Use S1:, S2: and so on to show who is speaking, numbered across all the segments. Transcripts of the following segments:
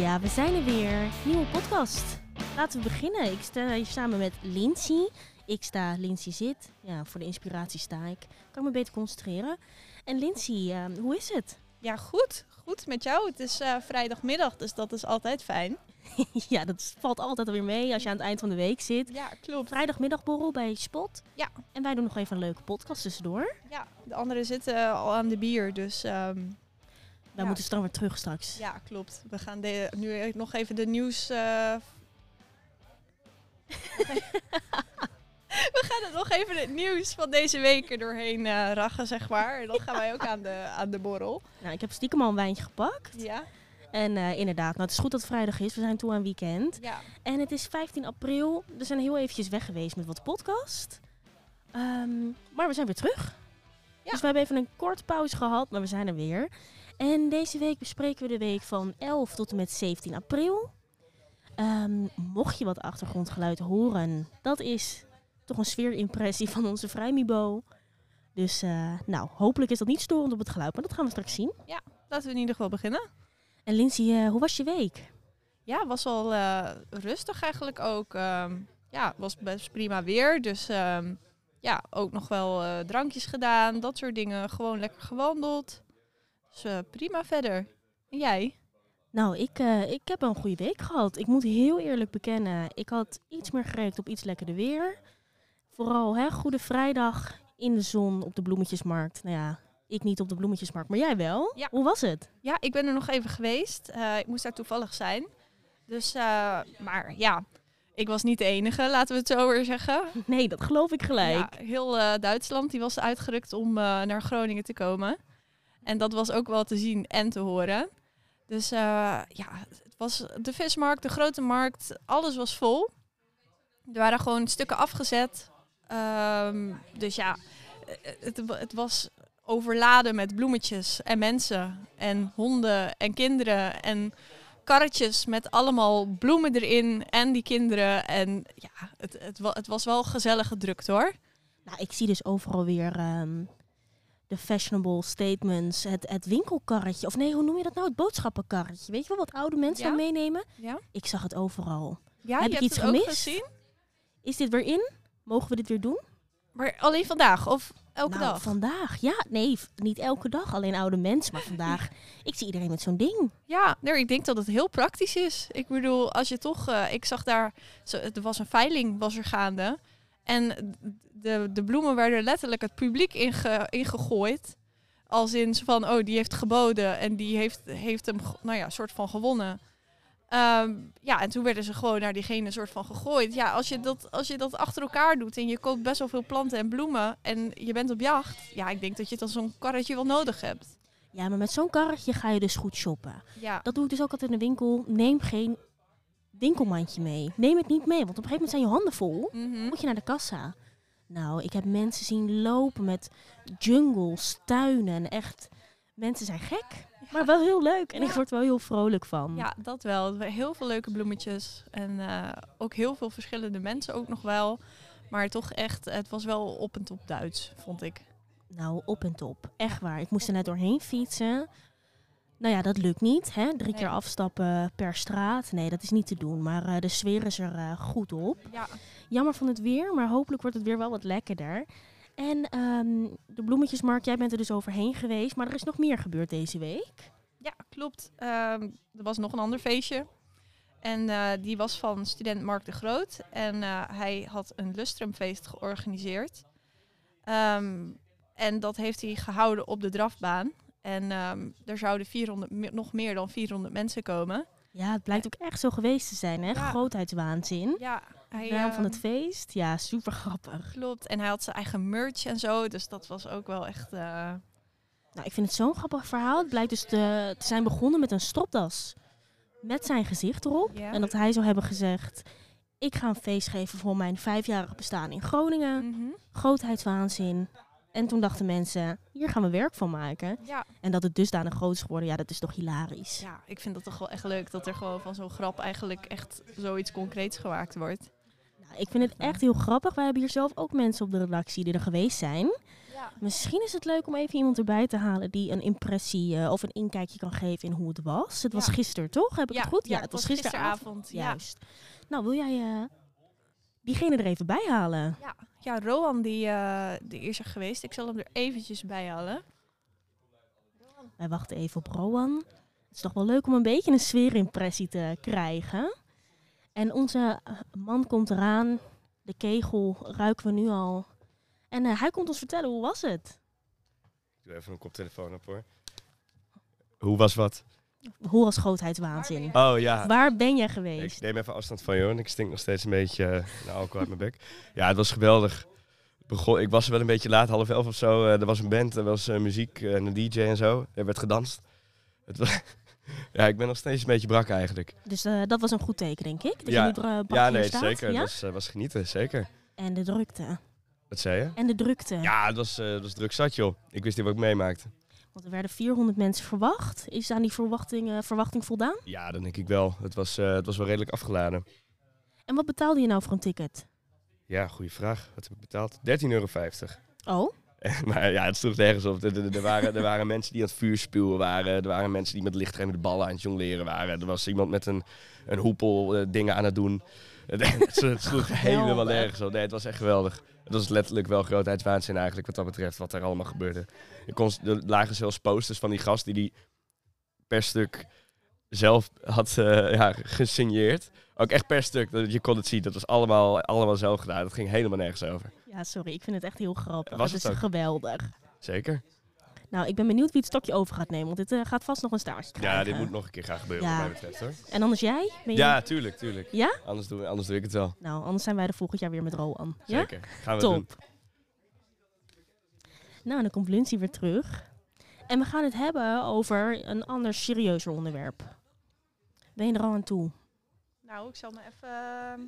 S1: Ja, we zijn er weer. Nieuwe podcast. Laten we beginnen. Ik sta hier samen met Lindsay. Ik sta, Lindsay zit. Ja, voor de inspiratie sta ik. Kan me beter concentreren. En Lindsay, eh, hoe is het?
S2: Ja, goed. Goed met jou. Het is eh, vrijdagmiddag, dus dat is altijd fijn.
S1: ja, dat valt altijd alweer mee als je aan het eind van de week zit.
S2: Ja, klopt.
S1: Vrijdagmiddagborrel bij Spot.
S2: Ja.
S1: En wij doen nog even een leuke podcast tussendoor.
S2: Ja, de anderen zitten al aan de bier, dus ehm, Ja.
S1: moeten straks weer terug straks.
S2: ja, klopt. We gaan de, nu nog even de nieuws... eh, We gaan het nog even het nieuws van deze week er doorheen eh rachen, zeg maar. En dan gaan wij ook aan de, aan de borrel.
S1: Nou, ik heb stiekem al een wijntje gepakt.
S2: Ja.
S1: En eh, inderdaad, nou, het is goed dat het vrijdag is. We zijn toe aan weekend.
S2: Ja.
S1: En het is 15 april. We zijn heel eventjes weg geweest met wat podcast. Ehm, maar we zijn weer terug.
S2: Ja.
S1: Dus we hebben even een korte pauze gehad, maar we zijn er weer. En deze week bespreken we de week van 11 tot en met 17 april. Ehm, mocht je wat achtergrondgeluid horen, dat is toch een sfeerimpressie van onze Vrijmibo. Dus eh, nou, hopelijk is dat niet storend op het geluid, maar dat gaan we straks zien.
S2: Laten we in ieder geval beginnen.
S1: En Lindsay, eh, hoe was je week?
S2: Ja, was wel eh, rustig eigenlijk ook. Ehm, ja, was best prima weer. Dus ehm, ja, ook nog wel drankjes gedaan, dat soort dingen. Gewoon lekker gewandeld. Dus eh, prima verder. En jij?
S1: Nou, ik, eh, ik heb een goede week gehad. Ik moet heel eerlijk bekennen, ik had iets meer gerekend op iets lekkerder weer. Vooral hè, Goede Vrijdag in de zon op de bloemetjesmarkt. Nou ja, ik niet op de bloemetjesmarkt, maar jij wel.
S2: Ja.
S1: Hoe was het?
S2: Ja, ik ben er nog even geweest. Eh, ik moest daar toevallig zijn. Dus, maar ja, ik was niet de enige, laten we het zo weer zeggen.
S1: Nee, dat geloof ik gelijk.
S2: Ja, heel Duitsland die was uitgerukt om naar Groningen te komen. En dat was ook wel te zien en te horen. Dus eh, ja, het was de vismarkt, de grote markt, alles was vol. Er waren gewoon stukken afgezet. Ehm, dus ja, het, het was overladen met bloemetjes en mensen en honden en kinderen en karretjes met allemaal bloemen erin en die kinderen. En ja, het, het was wel gezellig gedrukt hoor.
S1: Nou, ik zie dus overal weer ehm, de fashionable statements, het, het winkelkarretje. Of nee, hoe noem je dat nou? Het boodschappenkarretje. Weet je wel wat oude mensen
S2: Ja.
S1: dan meenemen?
S2: Ja,
S1: Ik zag het overal.
S2: ja
S1: Heb
S2: je
S1: ik iets gemist?
S2: gezien.
S1: Is dit weer in? Mogen we dit weer doen?
S2: Maar alleen vandaag of elke
S1: nou,
S2: dag?
S1: vandaag. Ja, nee, niet elke dag. Alleen oude mensen. Maar vandaag, ik zie iedereen met zo'n ding.
S2: Ja, nee, ik denk dat het heel praktisch is. Ik bedoel, als je toch, eh, ik zag daar, zo, er was een veiling was er gaande. En de, de bloemen werden letterlijk het publiek inge, ingegooid. Als in van, oh, die heeft geboden en die heeft, heeft hem, nou ja, soort van gewonnen. Ehm, ja, en toen werden ze gewoon naar diegene soort van gegooid. Ja, als je, dat, als je dat achter elkaar doet en je koopt best wel veel planten en bloemen en je bent op jacht. Ja, ik denk dat je dan zo'n karretje wel nodig hebt.
S1: Ja, maar met zo'n karretje ga je dus goed shoppen.
S2: Ja,
S1: Dat doe ik dus ook altijd in de winkel. Neem geen winkelmandje mee. Neem het niet mee, want op een gegeven moment zijn je handen vol.
S2: Mhm.
S1: Moet je naar de kassa. Nou, ik heb mensen zien lopen met jungles, tuinen. Echt, mensen zijn gek. Maar wel heel leuk. En
S2: Ja.
S1: ik word er wel heel vrolijk van.
S2: Ja, dat wel. Heel veel leuke bloemetjes. En eh, ook heel veel verschillende mensen ook nog wel. Maar toch echt, het was wel op en top Duits, vond ik.
S1: Nou, op en top. Echt waar. Ik moest er net doorheen fietsen. Nou ja, dat lukt niet. Hè? Drie
S2: Nee.
S1: keer afstappen per straat. Nee, dat is niet te doen. Maar eh, de sfeer is er eh, goed op.
S2: Ja.
S1: Jammer van het weer, maar hopelijk wordt het weer wel wat lekkerder. En ehm, de bloemetjesmarkt, jij bent er dus overheen geweest. Maar er is nog meer gebeurd deze week.
S2: Ja, klopt. Ehm, er was nog een ander feestje. En eh, die was van student Mark de Groot. En hij had een lustrumfeest georganiseerd. Ehm, en dat heeft hij gehouden op de drafbaan. En ehm, er zouden 400, me- nog meer dan 400 mensen komen.
S1: Ja, het blijkt ook echt zo geweest te zijn, hè?
S2: Ja.
S1: Grootheidswaanzin.
S2: Ja, hij,
S1: De naam van
S2: ehm,
S1: het feest. Ja, super grappig.
S2: Klopt. En hij had zijn eigen merch en zo. Dus dat was ook wel echt. eh,
S1: Nou, ik vind het zo'n grappig verhaal. Het blijkt dus te, te zijn begonnen met een stropdas. Met zijn gezicht erop.
S2: Ja.
S1: En dat hij zou hebben gezegd... Ik ga een feest geven voor mijn vijfjarig bestaan in Groningen.
S2: mhm.
S1: Grootheidswaanzin. En toen dachten mensen, hier gaan we werk van maken.
S2: ja.
S1: En dat het dusdanig groot is geworden, ja, dat is toch hilarisch.
S2: ja, ik vind dat toch wel echt leuk dat er gewoon van zo'n grap eigenlijk echt zoiets concreets gemaakt wordt.
S1: Nou, ik vind het echt heel grappig. Wij hebben hier zelf ook mensen op de redactie die er geweest zijn.
S2: Ja.
S1: Misschien is het leuk om even iemand erbij te halen die een impressie eh, of een inkijkje kan geven in hoe het was. Het was
S2: Ja.
S1: gisteren, toch? Heb ik
S2: ja,
S1: het goed?
S2: Ja, het was gisteravond.
S1: Juist. Nou, wil jij eh, diegene er even bij halen?
S2: ja, Rowan die, eh, die is er geweest. Ik zal hem er eventjes bij halen.
S1: Wij wachten even op Rowan. Het is toch wel leuk om een beetje een sfeerimpressie te krijgen. En onze man komt eraan. De kegel ruiken we nu al. En eh, hij komt ons vertellen, hoe was het?
S3: Ik doe even een koptelefoon op hoor. Hoe was wat?
S1: Hoe was grootheidswaanzin?
S3: Oh ja.
S1: Waar ben jij
S3: Ik
S1: geweest?
S3: neem even afstand van je hoor. en Ik stink nog steeds een beetje eh, naar alcohol uit mijn bek. Ja, het was geweldig. Begon, ik was er wel een beetje laat, half elf of zo. Eh, er was een band, er was eh, muziek en een DJ en zo. Er werd gedanst. Het was ja, ik ben nog steeds een beetje brak eigenlijk.
S1: Dus eh, dat was een goed teken, denk ik. Dat
S3: Ja.
S1: je nu
S3: Ja, nee,
S1: staat.
S3: zeker. Het
S1: Ja?
S3: was, eh, was genieten, zeker.
S1: En de drukte.
S3: Wat zei je?
S1: En de drukte.
S3: Ja, het was, eh, het was druk zat joh. Ik wist niet wat ik meemaakte.
S1: Want er werden 400 mensen verwacht. Is aan die verwachting, verwachting voldaan?
S3: Ja, dan denk ik wel. Het was, eh, het was wel redelijk afgeladen.
S1: En wat betaalde je nou voor een ticket?
S3: Ja, goede vraag. Wat heb ik betaald? 13,50 euro.
S1: Oh,
S3: Maar ja, het sloeg nergens op. Er, waren, er waren mensen die aan het vuur spuwen waren. Er waren mensen die met lichtgevende ballen aan het jongleren waren. Er was iemand met een, een hoepel eh, dingen aan het doen. het, sloeg helemaal nergens op. Nee, het was echt geweldig. Het was letterlijk wel grootheidswaanzin eigenlijk wat dat betreft. Wat er allemaal gebeurde. Je kon, er lagen zelfs posters van die gast die die per stuk zelf had eh, ja, gesigneerd. Ook echt per stuk. dat- Je kon het zien. Dat was allemaal, allemaal zelf gedaan. Dat ging helemaal nergens over.
S1: ja, sorry. Ik vind het echt heel grappig.
S3: Was
S1: het
S3: het
S1: is
S3: ook?
S1: geweldig.
S3: Zeker.
S1: Nou, ik ben benieuwd wie het stokje over gaat nemen. Want dit eh, gaat vast nog een staartje krijgen.
S3: Ja, dit moet nog een keer gaan gebeuren
S1: Ja.
S3: wat mij betreft hoor.
S1: En anders jij? Ben je-
S3: Ja, tuurlijk, tuurlijk.
S1: Ja?
S3: Anders doe, anders doe ik het wel.
S1: Nou, anders zijn wij er volgend jaar weer met Roan. Ja?
S3: Zeker. Gaan we doen.
S1: Top. Nou, dan komt Lindsay weer terug. En we gaan het hebben over een ander serieuzer onderwerp. Ben je er al aan toe?
S2: Nou, ik zal me even... ehm,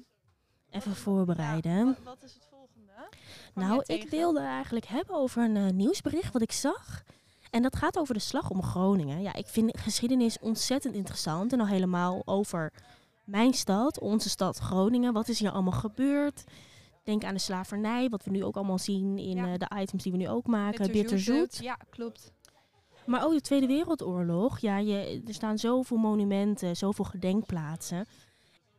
S1: Even voorbereiden.
S2: Wat, wat is het
S1: Nou, ik
S2: tegen?
S1: wilde eigenlijk hebben over een eh, nieuwsbericht wat ik zag. En dat gaat over de slag om Groningen. Ja, ik vind geschiedenis ontzettend interessant. En al helemaal over mijn stad, onze stad Groningen. Wat is hier allemaal gebeurd? Denk aan de slavernij, wat we nu ook allemaal zien in
S2: Ja.
S1: eh, de items die we nu ook maken.
S2: Bitterzoet.
S1: Bitterzoet.
S2: Ja, klopt.
S1: Maar ook de Tweede Wereldoorlog. Ja, je, er staan zoveel monumenten, zoveel gedenkplaatsen.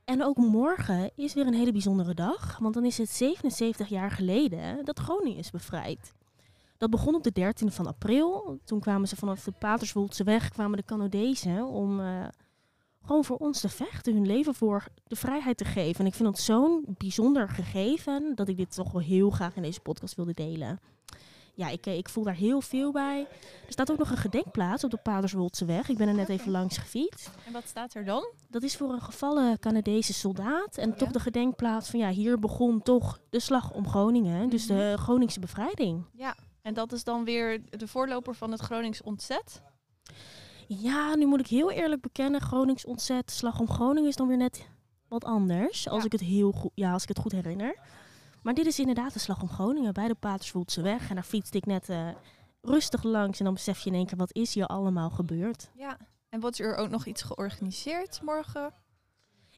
S1: En ook morgen is weer een hele bijzondere dag. Want dan is het 77 jaar geleden dat Groningen is bevrijd. Dat begon op de 13e van april. Toen kwamen ze vanaf de Paterswoldse weg, kwamen de Canadezen om eh, gewoon voor ons te vechten. Hun leven voor de vrijheid te geven. En ik vind dat zo'n bijzonder gegeven dat ik dit toch wel heel graag in deze podcast wilde delen. Ja, ik, eh, ik voel daar heel veel bij. Er staat ook nog een gedenkplaats op de Paterswoldse weg. Ik ben er net
S2: Oké.
S1: even langs gefietst.
S2: En wat staat er dan?
S1: Dat is voor een gevallen Canadese soldaat. En toch
S2: Ja.
S1: de gedenkplaats van ja, hier begon toch de slag om Groningen. Dus
S2: Mhm.
S1: de Groningse bevrijding.
S2: Ja, en dat is dan weer de voorloper van het Gronings ontzet.
S1: Ja, nu moet ik heel eerlijk bekennen, Gronings ontzet, slag om Groningen is dan weer net wat anders. Als
S2: Ja.
S1: ik het heel goed, ja, als ik het goed herinner. Maar dit is inderdaad de slag om Groningen bij de Paterswoldse weg. En daar fietste ik net eh, rustig langs. En dan besef je in één keer, wat is hier allemaal gebeurd?
S2: Ja. En wordt er ook nog iets georganiseerd morgen?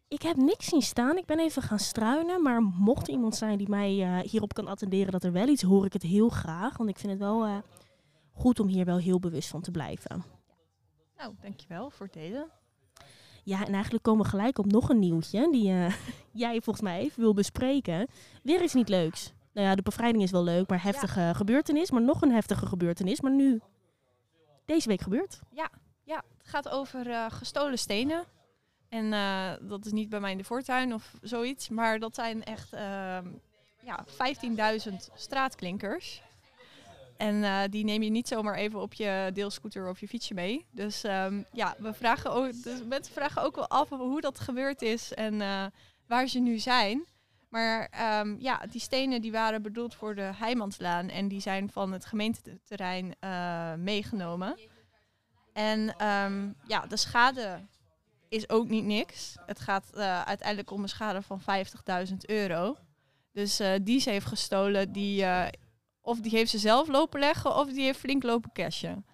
S1: Ik heb niks zien staan. Ik ben even gaan struinen. Maar mocht er iemand zijn die mij eh, hierop kan attenderen dat er wel iets, hoor ik het heel graag. Want ik vind het wel eh, goed om hier wel heel bewust van te blijven.
S2: Nou, dankjewel voor het delen.
S1: Ja, en eigenlijk komen we gelijk op nog een nieuwtje die eh, jij volgens mij even wil bespreken. Weer iets niet leuks. Nou ja, de bevrijding is wel leuk, maar heftige gebeurtenis. Maar nog een heftige gebeurtenis. Maar nu, deze week gebeurd.
S2: Ja, het gaat over eh, gestolen stenen. En eh, dat is niet bij mij in de voortuin of zoiets. Maar dat zijn echt ehm, ja, 15.000 straatklinkers. En eh, die neem je niet zomaar even op je deelscooter of je fietsje mee. Dus ehm, ja, we vragen ook, dus mensen vragen ook wel af hoe dat gebeurd is en eh, waar ze nu zijn. Maar ehm, ja, die stenen die waren bedoeld voor de Heimanslaan en die zijn van het gemeenteterrein eh, meegenomen. En ehm, ja, de schade is ook niet niks. Het gaat uiteindelijk om een schade van 50.000 euro. Dus die ze heeft gestolen, die, of die heeft ze zelf lopen leggen of die heeft flink lopen cashen.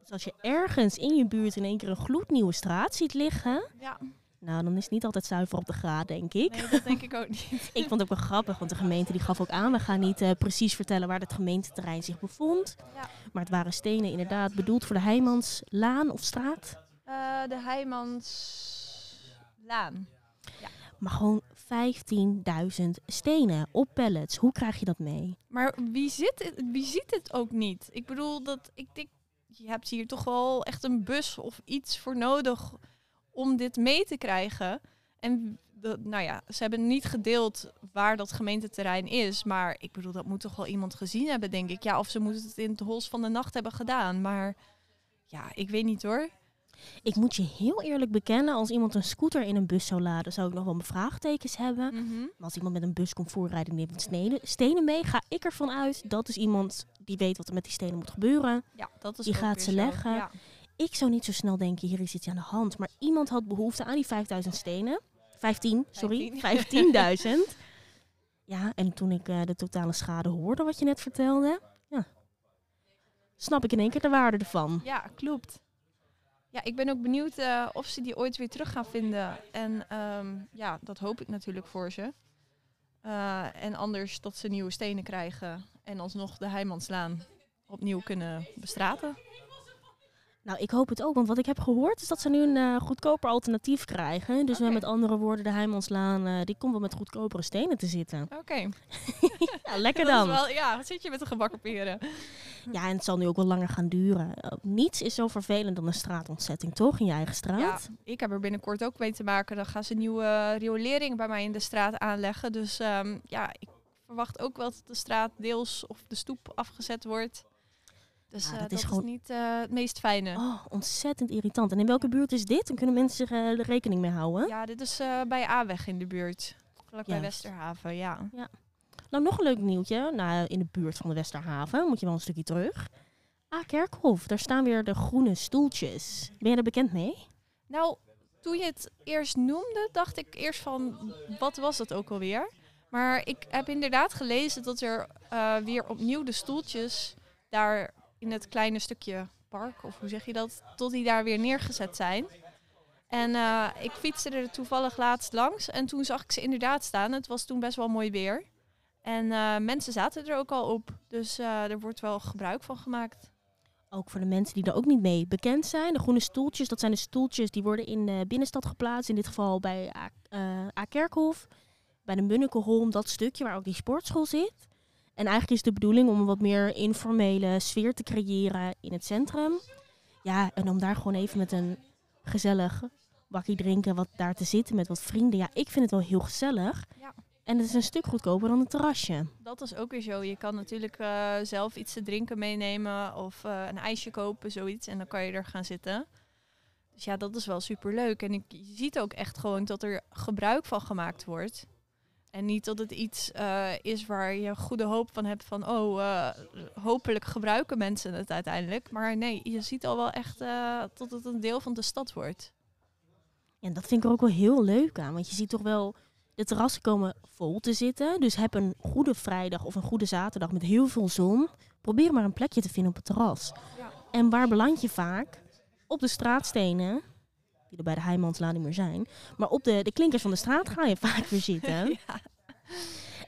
S1: Dus als je ergens in je buurt in één keer een gloednieuwe straat ziet liggen,
S2: Ja,
S1: Nou, dan is het niet altijd zuiver op de graad, denk ik.
S2: Nee, dat denk ik ook niet.
S1: Ik vond het ook wel grappig, want de gemeente die gaf ook aan... we gaan niet eh, precies vertellen waar het gemeenteterrein zich bevond.
S2: Ja.
S1: Maar het waren stenen inderdaad bedoeld voor de Heijmanslaan of straat.
S2: Eh, de Heijmanslaan.
S1: Maar gewoon 15.000 stenen op pallets. Hoe krijg je dat mee?
S2: Maar wie, zit, het- wie ziet het ook niet? Ik bedoel, dat, ik denk, je hebt hier toch wel echt een bus of iets voor nodig om dit mee te krijgen. En nou ja, ze hebben niet gedeeld waar dat gemeenteterrein is. Maar ik bedoel, dat moet toch wel iemand gezien hebben, denk ik. Ja, of ze moeten het in het hols van de nacht hebben gedaan. Maar ja, ik weet niet hoor.
S1: Ik moet je heel eerlijk bekennen, als iemand een scooter in een bus zou laden... zou ik nog wel mijn vraagtekens hebben.
S2: Mhm.
S1: Maar als iemand met een bus komt voorrijden en neemt stenen, stenen mee... ga ik ervan uit, dat is iemand die weet wat er met die stenen moet gebeuren.
S2: Ja, dat is
S1: Die gaat ze
S2: zo.
S1: leggen.
S2: Ja.
S1: Ik zou niet zo snel denken, hier is iets aan de hand. Maar iemand had behoefte aan die 5000 stenen. 15, sorry. 15.000. ja, en toen ik eh, de totale schade hoorde wat je net vertelde... Ja, snap ik in één keer de waarde ervan.
S2: Ja, klopt. Ja, ik ben ook benieuwd eh, of ze die ooit weer terug gaan vinden. En ehm, ja, dat hoop ik natuurlijk voor ze. Eh, en anders dat ze nieuwe stenen krijgen en alsnog de Heimanslaan opnieuw kunnen bestraten.
S1: Nou, ik hoop het ook, want wat ik heb gehoord is dat ze nu een eh, goedkoper alternatief krijgen. Dus
S2: Oké.
S1: met andere woorden, de Heimanslaan, eh, die komt wel met goedkopere stenen te zitten.
S2: Oké.
S1: Ja, lekker dan.
S2: wel- ja, wat zit je met de gebakken peren?
S1: Ja, en het zal nu ook wel langer gaan duren. Eh, niets is zo vervelend dan een straatontzetting, toch? In je eigen
S2: Ja,
S1: straat?
S2: ik heb er binnenkort ook mee te maken. Dan gaan ze nieuwe riolering bij mij in de straat aanleggen. Dus ehm, ja, ik verwacht ook wel dat de straat deels of de stoep afgezet wordt. Dus
S1: Ja,
S2: eh,
S1: dat
S2: dat,
S1: is
S2: is,
S1: gewoon-
S2: niet eh, het meest fijne.
S1: Oh, ontzettend irritant. En in welke buurt is dit? Dan kunnen mensen zich eh, er rekening mee houden.
S2: Ja, dit is bij A-weg in de buurt. Vlak bij
S1: Juist.
S2: Westerhaven, ja.
S1: Nou, nog een leuk nieuwtje. Nou, in de buurt van de Westerhaven, moet je wel een stukje terug. Ah, Kerkhof, daar staan weer de groene stoeltjes. Ben je er bekend mee?
S2: Nou, toen je het eerst noemde, dacht ik eerst van, wat was dat ook alweer? Maar ik heb inderdaad gelezen dat er weer opnieuw de stoeltjes daar in het kleine stukje park, of hoe zeg je dat, tot die daar weer neergezet zijn. En eh, ik fietste er toevallig laatst langs en toen zag ik ze inderdaad staan. Het was toen best wel mooi weer. En eh, mensen zaten er ook al op, dus eh, er wordt wel gebruik van gemaakt.
S1: Ook voor de mensen die er ook niet mee bekend zijn. De groene stoeltjes, dat zijn de stoeltjes die worden in de binnenstad geplaatst. In dit geval bij A, A Kerkhof, bij de Munnikenholm, dat stukje waar ook die sportschool zit. En eigenlijk is de bedoeling om een wat meer informele sfeer te creëren in het centrum. Ja, en om daar gewoon even met een gezellig bakje drinken, wat daar te zitten met wat vrienden. Ja, ik vind het wel heel gezellig.
S2: Ja.
S1: En het is een stuk goedkoper dan een terrasje.
S2: Dat is ook weer zo. Je kan natuurlijk eh, zelf iets te drinken meenemen of eh, een ijsje kopen, zoiets. En dan kan je er gaan zitten. Dus ja, dat is wel super leuk. En ik, je ziet ook echt gewoon dat er gebruik van gemaakt wordt. En niet dat het iets eh, is waar je goede hoop van hebt van, oh, eh, hopelijk gebruiken mensen het uiteindelijk. Maar nee, je ziet al wel echt eh, dat het een deel van de stad wordt.
S1: Ja, dat vind ik er ook wel heel leuk aan. Want je ziet toch wel, de terrassen komen vol te zitten. Dus heb een goede vrijdag of een goede zaterdag met heel veel zon. Probeer maar een plekje te vinden op het terras.
S2: Ja.
S1: En waar beland je vaak? Op de straatstenen, die er bij de Heimanslaan niet meer zijn. Maar op de, de klinkers van de straat ga je vaak weer zitten.
S2: Ja.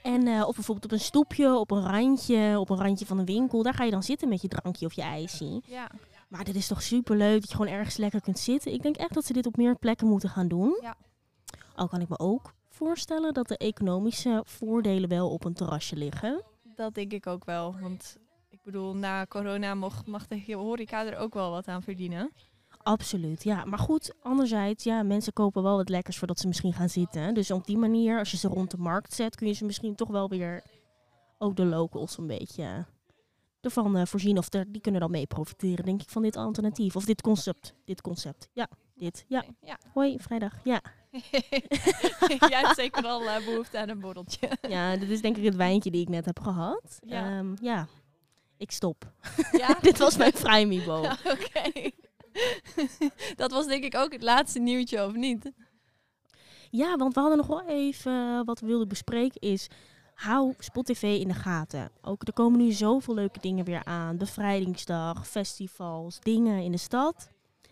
S1: En eh, of bijvoorbeeld op een stoepje, op een randje, op een randje van een winkel. Daar ga je dan zitten met je drankje of je ijsje.
S2: Ja,
S1: Maar dit is toch super leuk dat je gewoon ergens lekker kunt zitten. Ik denk echt dat ze dit op meer plekken moeten gaan doen.
S2: Ja.
S1: Al kan ik me ook voorstellen dat de economische voordelen wel op een terrasje liggen.
S2: dat denk ik ook wel. Want ik bedoel, na corona mag, mag de horeca er ook wel wat aan verdienen.
S1: Absoluut, ja. Maar goed, anderzijds, ja, mensen kopen wel wat lekkers voordat ze misschien gaan zitten. Dus op die manier, als je ze rond de markt zet, kun je ze misschien toch wel weer ook de locals een beetje ervan eh, voorzien. Of die kunnen dan mee profiteren, denk ik, van dit alternatief. Of dit concept. Dit concept. Ja, dit. Ja.
S2: ja.
S1: Hoi, vrijdag. Ja.
S2: Jij hebt zeker wel eh, behoefte aan een borreltje.
S1: Ja, dit is denk ik het wijntje die ik net heb gehad.
S2: Ja.
S1: Ehm, ja. Ik stop.
S2: Ja?
S1: dit was mijn vrijmibo.
S2: Oké. dat was denk ik ook het laatste nieuwtje, of niet?
S1: Ja, want we hadden nog wel even eh, wat we wilden bespreken is... Hou Spotify in de gaten. Ook er komen nu zoveel leuke dingen weer aan. Bevrijdingsdag, festivals, dingen in de stad.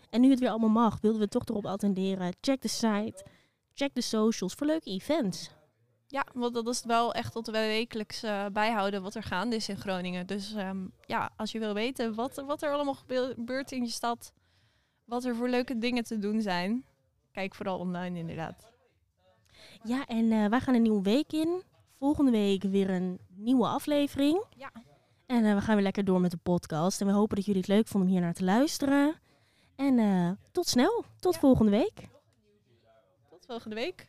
S1: En nu het weer allemaal mag, wilden we toch erop attenderen. Check de site, check de socials voor leuke events.
S2: Ja, want dat is wel echt tot we wekelijks eh, bijhouden wat er gaande is in Groningen. Dus ehm, ja, als je wil weten wat, wat er allemaal gebeurt in je stad, wat er voor leuke dingen te doen zijn, kijk vooral online inderdaad.
S1: Ja, en eh, wij gaan een nieuwe week in. Volgende week weer een nieuwe aflevering.
S2: Ja.
S1: En eh, we gaan weer lekker door met de podcast. En we hopen dat jullie het leuk vonden om hier naar te luisteren. En eh, tot snel. Tot
S2: Ja.
S1: volgende week.
S2: Tot volgende week.